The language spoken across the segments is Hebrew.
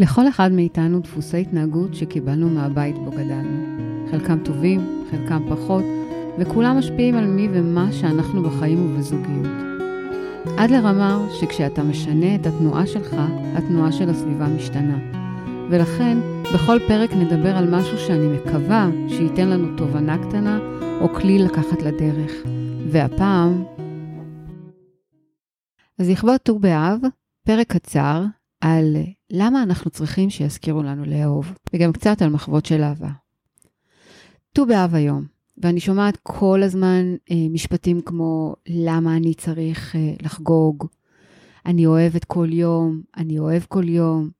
לכל אחד מאיתנו דפוסי התנהגות שקיבלנו מהבית בו גדלנו. חלקם טובים, חלקם פחות, וכולם משפיעים על מי ומה שאנחנו בחיים ובזוגיות. עד לרמה שכשאתה משנה את התנועה שלך, התנועה של הסביבה משתנה. ולכן, בכל פרק נדבר על משהו שאני מקווה שייתן לנו תובנה קטנה או כלי לקחת לדרך. והפעם... אז לכבוד ט"ו באב, פרק קצר על למה אנחנו צריכים שיזכירו לנו לאהוב, וגם קצת על מחוות של אהבה. ט"ו באב היום, ואני שומעת כל הזמן אה, משפטים כמו למה אני צריך אה, לחגוג, אני אוהבת כל יום, אני אוהב כל יום.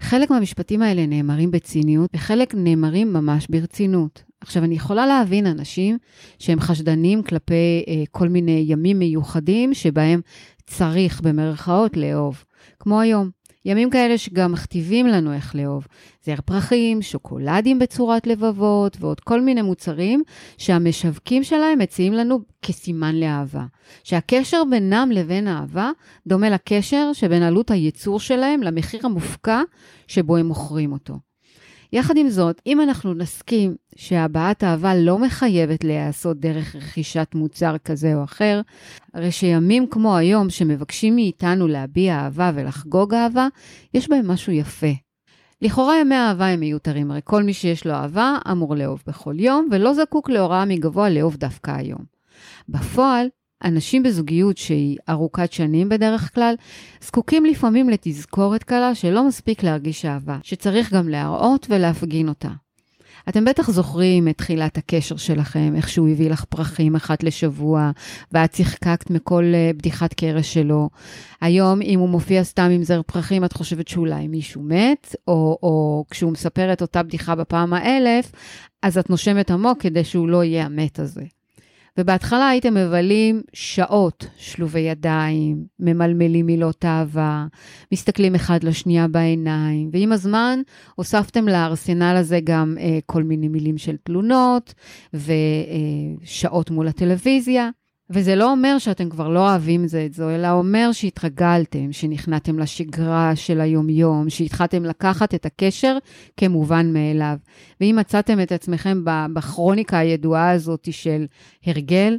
חלק מהמשפטים האלה נאמרים בציניות, וחלק נאמרים ממש ברצינות. עכשיו, אני יכולה להבין אנשים שהם חשדנים כלפי אה, כל מיני ימים מיוחדים שבהם צריך, במרכאות, לאהוב. כמו היום. ימים כאלה שגם מכתיבים לנו איך לאהוב. זר פרחים, שוקולדים בצורת לבבות ועוד כל מיני מוצרים שהמשווקים שלהם מציעים לנו כסימן לאהבה. שהקשר בינם לבין אהבה דומה לקשר שבין עלות הייצור שלהם למחיר המופקע שבו הם מוכרים אותו. יחד עם זאת, אם אנחנו נסכים שהבעת אהבה לא מחייבת להיעשות דרך רכישת מוצר כזה או אחר, הרי שימים כמו היום שמבקשים מאיתנו להביע אהבה ולחגוג אהבה, יש בהם משהו יפה. לכאורה ימי אהבה הם מיותרים, הרי כל מי שיש לו אהבה אמור לאהוב בכל יום, ולא זקוק להוראה מגבוה לאהוב דווקא היום. בפועל, אנשים בזוגיות שהיא ארוכת שנים בדרך כלל, זקוקים לפעמים לתזכורת קלה שלא מספיק להרגיש אהבה, שצריך גם להראות ולהפגין אותה. אתם בטח זוכרים את תחילת הקשר שלכם, איך שהוא הביא לך פרחים אחת לשבוע, ואת צחקקת מכל uh, בדיחת קרש שלו. היום, אם הוא מופיע סתם עם זר פרחים, את חושבת שאולי מישהו מת, או, או כשהוא מספר את אותה בדיחה בפעם האלף, אז את נושמת עמוק כדי שהוא לא יהיה המת הזה. ובהתחלה הייתם מבלים שעות שלובי ידיים, ממלמלים מילות אהבה, מסתכלים אחד לשנייה בעיניים, ועם הזמן הוספתם לארסנל הזה גם אה, כל מיני מילים של תלונות ושעות אה, מול הטלוויזיה. וזה לא אומר שאתם כבר לא אוהבים זה את זו, אלא אומר שהתרגלתם, שנכנעתם לשגרה של היומיום, שהתחלתם לקחת את הקשר כמובן מאליו. ואם מצאתם את עצמכם בכרוניקה הידועה הזאת של הרגל,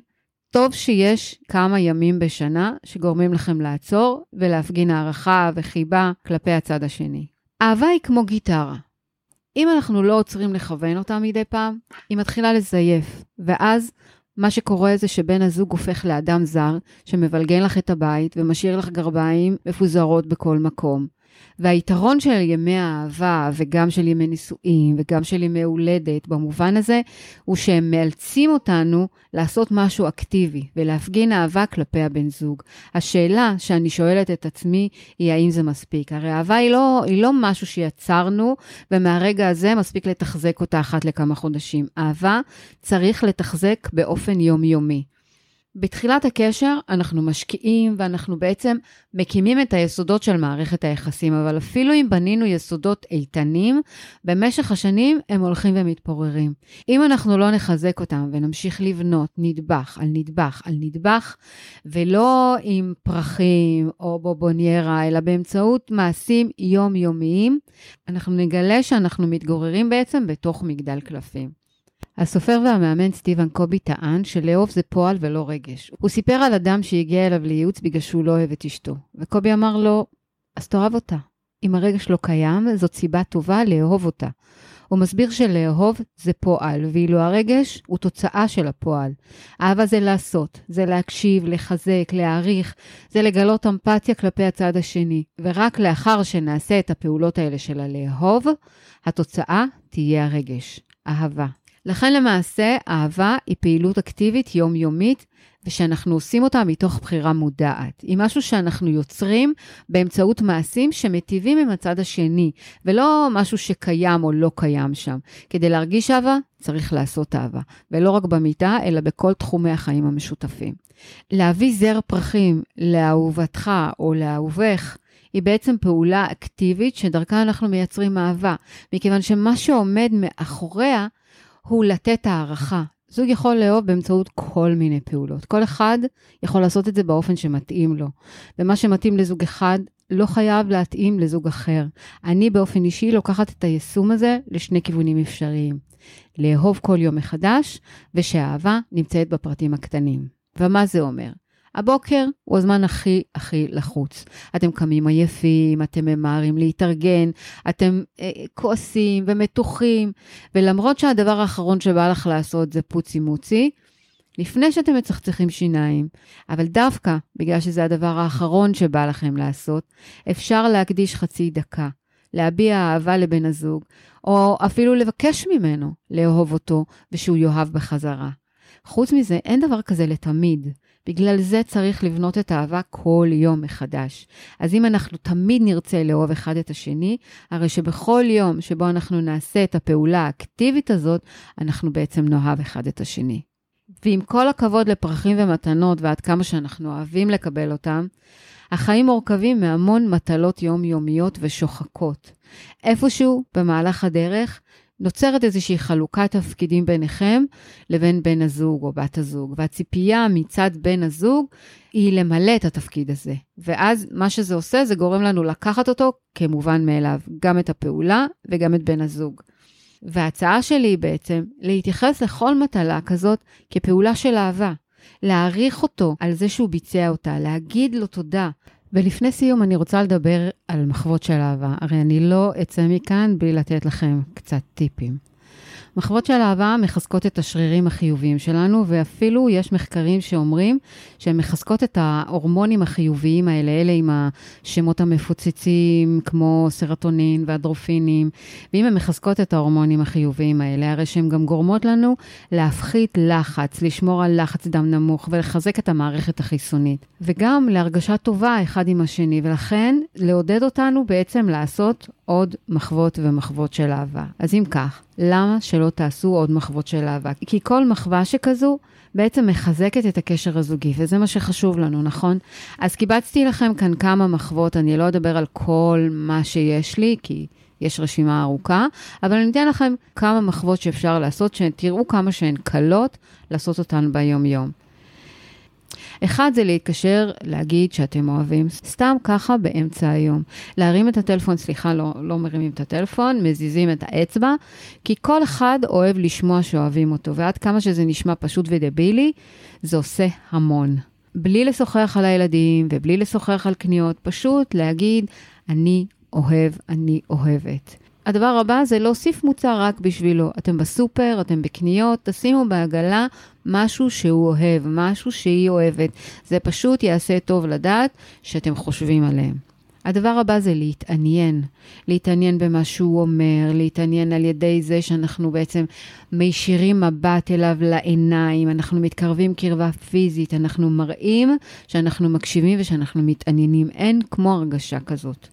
טוב שיש כמה ימים בשנה שגורמים לכם לעצור ולהפגין הערכה וחיבה כלפי הצד השני. אהבה היא כמו גיטרה. אם אנחנו לא עוצרים לכוון אותה מדי פעם, היא מתחילה לזייף, ואז מה שקורה זה שבן הזוג הופך לאדם זר, שמבלגן לך את הבית ומשאיר לך גרביים מפוזרות בכל מקום. והיתרון של ימי האהבה וגם של ימי נישואים וגם של ימי הולדת במובן הזה, הוא שהם מאלצים אותנו לעשות משהו אקטיבי ולהפגין אהבה כלפי הבן זוג. השאלה שאני שואלת את עצמי היא האם זה מספיק. הרי אהבה היא לא, היא לא משהו שיצרנו ומהרגע הזה מספיק לתחזק אותה אחת לכמה חודשים. אהבה צריך לתחזק באופן יומיומי. בתחילת הקשר אנחנו משקיעים ואנחנו בעצם מקימים את היסודות של מערכת היחסים, אבל אפילו אם בנינו יסודות איתנים, במשך השנים הם הולכים ומתפוררים. אם אנחנו לא נחזק אותם ונמשיך לבנות נדבך על נדבך על נדבך, ולא עם פרחים או בובוניירה, אלא באמצעות מעשים יומיומיים, אנחנו נגלה שאנחנו מתגוררים בעצם בתוך מגדל קלפים. הסופר והמאמן סטיבן קובי טען שלאהוב זה פועל ולא רגש. הוא סיפר על אדם שהגיע אליו לייעוץ בגלל שהוא לא אוהב את אשתו, וקובי אמר לו, אז תאהב אותה. אם הרגש לא קיים, זאת סיבה טובה לאהוב אותה. הוא מסביר שלאהוב זה פועל, ואילו הרגש הוא תוצאה של הפועל. אהבה זה לעשות, זה להקשיב, לחזק, להעריך, זה לגלות אמפתיה כלפי הצד השני. ורק לאחר שנעשה את הפעולות האלה של הלאהוב, התוצאה תהיה הרגש, אהבה. לכן למעשה, אהבה היא פעילות אקטיבית יומיומית, ושאנחנו עושים אותה מתוך בחירה מודעת. היא משהו שאנחנו יוצרים באמצעות מעשים שמטיבים עם הצד השני, ולא משהו שקיים או לא קיים שם. כדי להרגיש אהבה, צריך לעשות אהבה, ולא רק במיטה, אלא בכל תחומי החיים המשותפים. להביא זר פרחים לאהובתך או לאהובך, היא בעצם פעולה אקטיבית שדרכה אנחנו מייצרים אהבה, מכיוון שמה שעומד מאחוריה הוא לתת הערכה. זוג יכול לאהוב באמצעות כל מיני פעולות. כל אחד יכול לעשות את זה באופן שמתאים לו. ומה שמתאים לזוג אחד לא חייב להתאים לזוג אחר. אני באופן אישי לוקחת את היישום הזה לשני כיוונים אפשריים. לאהוב כל יום מחדש, ושהאהבה נמצאת בפרטים הקטנים. ומה זה אומר? הבוקר הוא הזמן הכי הכי לחוץ. אתם קמים עייפים, אתם ממהרים להתארגן, אתם אה, כועסים ומתוחים, ולמרות שהדבר האחרון שבא לך לעשות זה פוצי מוצי, לפני שאתם מצחצחים שיניים, אבל דווקא בגלל שזה הדבר האחרון שבא לכם לעשות, אפשר להקדיש חצי דקה, להביע אהבה לבן הזוג, או אפילו לבקש ממנו לאהוב אותו ושהוא יאהב בחזרה. חוץ מזה, אין דבר כזה לתמיד. בגלל זה צריך לבנות את האהבה כל יום מחדש. אז אם אנחנו תמיד נרצה לאהוב אחד את השני, הרי שבכל יום שבו אנחנו נעשה את הפעולה האקטיבית הזאת, אנחנו בעצם נאהב אחד את השני. ועם כל הכבוד לפרחים ומתנות ועד כמה שאנחנו אוהבים לקבל אותם, החיים מורכבים מהמון מטלות יומיומיות ושוחקות. איפשהו במהלך הדרך נוצרת איזושהי חלוקת תפקידים ביניכם לבין בן הזוג או בת הזוג, והציפייה מצד בן הזוג היא למלא את התפקיד הזה. ואז מה שזה עושה, זה גורם לנו לקחת אותו כמובן מאליו, גם את הפעולה וגם את בן הזוג. וההצעה שלי היא בעצם להתייחס לכל מטלה כזאת כפעולה של אהבה. להעריך אותו על זה שהוא ביצע אותה, להגיד לו תודה. ולפני סיום אני רוצה לדבר על מחוות של אהבה. הרי אני לא אצא מכאן בלי לתת לכם קצת טיפים. מחוות של אהבה מחזקות את השרירים החיוביים שלנו, ואפילו יש מחקרים שאומרים שהן מחזקות את ההורמונים החיוביים האלה, אלה עם השמות המפוצצים, כמו סרטונין ואדרופינים, ואם הן מחזקות את ההורמונים החיוביים האלה, הרי שהן גם גורמות לנו להפחית לחץ, לשמור על לחץ דם נמוך ולחזק את המערכת החיסונית, וגם להרגשה טובה אחד עם השני, ולכן לעודד אותנו בעצם לעשות עוד מחוות ומחוות של אהבה. אז אם כך, למה שלא תעשו עוד מחוות של אהבה? כי כל מחווה שכזו בעצם מחזקת את הקשר הזוגי, וזה מה שחשוב לנו, נכון? אז קיבצתי לכם כאן כמה מחוות, אני לא אדבר על כל מה שיש לי, כי יש רשימה ארוכה, אבל אני אתן לכם כמה מחוות שאפשר לעשות, שתראו כמה שהן קלות לעשות אותן ביום-יום. אחד זה להתקשר, להגיד שאתם אוהבים, סתם ככה באמצע היום. להרים את הטלפון, סליחה, לא, לא מרימים את הטלפון, מזיזים את האצבע, כי כל אחד אוהב לשמוע שאוהבים אותו, ועד כמה שזה נשמע פשוט ודבילי, זה עושה המון. בלי לשוחח על הילדים ובלי לשוחח על קניות, פשוט להגיד, אני אוהב, אני אוהבת. הדבר הבא זה להוסיף מוצר רק בשבילו. אתם בסופר, אתם בקניות, תשימו בעגלה משהו שהוא אוהב, משהו שהיא אוהבת. זה פשוט יעשה טוב לדעת שאתם חושבים עליהם. הדבר הבא זה להתעניין, להתעניין במה שהוא אומר, להתעניין על ידי זה שאנחנו בעצם מישירים מבט אליו לעיניים, אנחנו מתקרבים קרבה פיזית, אנחנו מראים שאנחנו מקשיבים ושאנחנו מתעניינים. אין כמו הרגשה כזאת.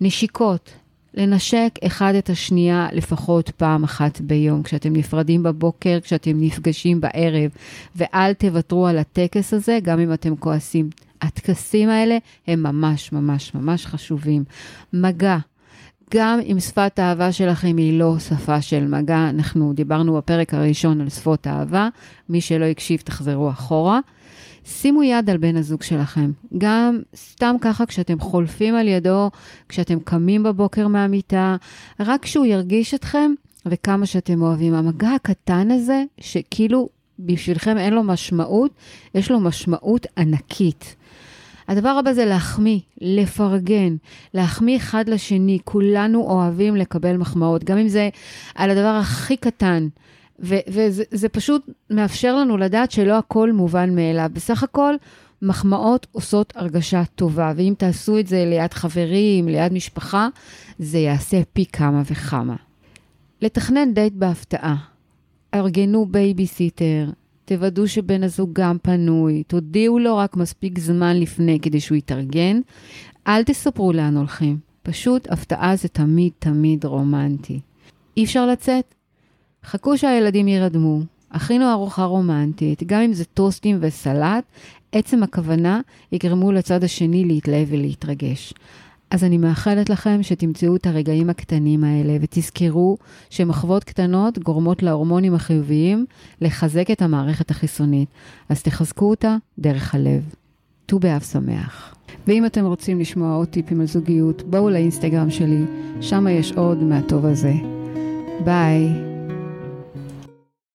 נשיקות, לנשק אחד את השנייה לפחות פעם אחת ביום, כשאתם נפרדים בבוקר, כשאתם נפגשים בערב, ואל תוותרו על הטקס הזה, גם אם אתם כועסים. הטקסים האלה הם ממש ממש ממש חשובים. מגע. גם אם שפת האהבה שלכם היא לא שפה של מגע, אנחנו דיברנו בפרק הראשון על שפות אהבה, מי שלא הקשיב תחזרו אחורה. שימו יד על בן הזוג שלכם. גם סתם ככה כשאתם חולפים על ידו, כשאתם קמים בבוקר מהמיטה, רק כשהוא ירגיש אתכם וכמה שאתם אוהבים. המגע הקטן הזה, שכאילו בשבילכם אין לו משמעות, יש לו משמעות ענקית. הדבר הבא זה להחמיא, לפרגן, להחמיא אחד לשני. כולנו אוהבים לקבל מחמאות, גם אם זה על הדבר הכי קטן. וזה פשוט מאפשר לנו לדעת שלא הכל מובן מאליו. בסך הכל, מחמאות עושות הרגשה טובה, ואם תעשו את זה ליד חברים, ליד משפחה, זה יעשה פי כמה וכמה. לתכנן דייט בהפתעה. ארגנו בייביסיטר, תוודאו שבן הזוג גם פנוי, תודיעו לו רק מספיק זמן לפני כדי שהוא יתארגן. אל תספרו לאן הולכים, פשוט הפתעה זה תמיד תמיד רומנטי. אי אפשר לצאת? חכו שהילדים יירדמו, הכינו ארוחה רומנטית, גם אם זה טוסטים וסלט, עצם הכוונה יגרמו לצד השני להתלהב ולהתרגש. אז אני מאחלת לכם שתמצאו את הרגעים הקטנים האלה ותזכרו שמחוות קטנות גורמות להורמונים החיוביים לחזק את המערכת החיסונית. אז תחזקו אותה דרך הלב. ט"ו באב שמח. ואם אתם רוצים לשמוע עוד טיפים על זוגיות, בואו לאינסטגרם שלי, שם יש עוד מהטוב הזה. ביי.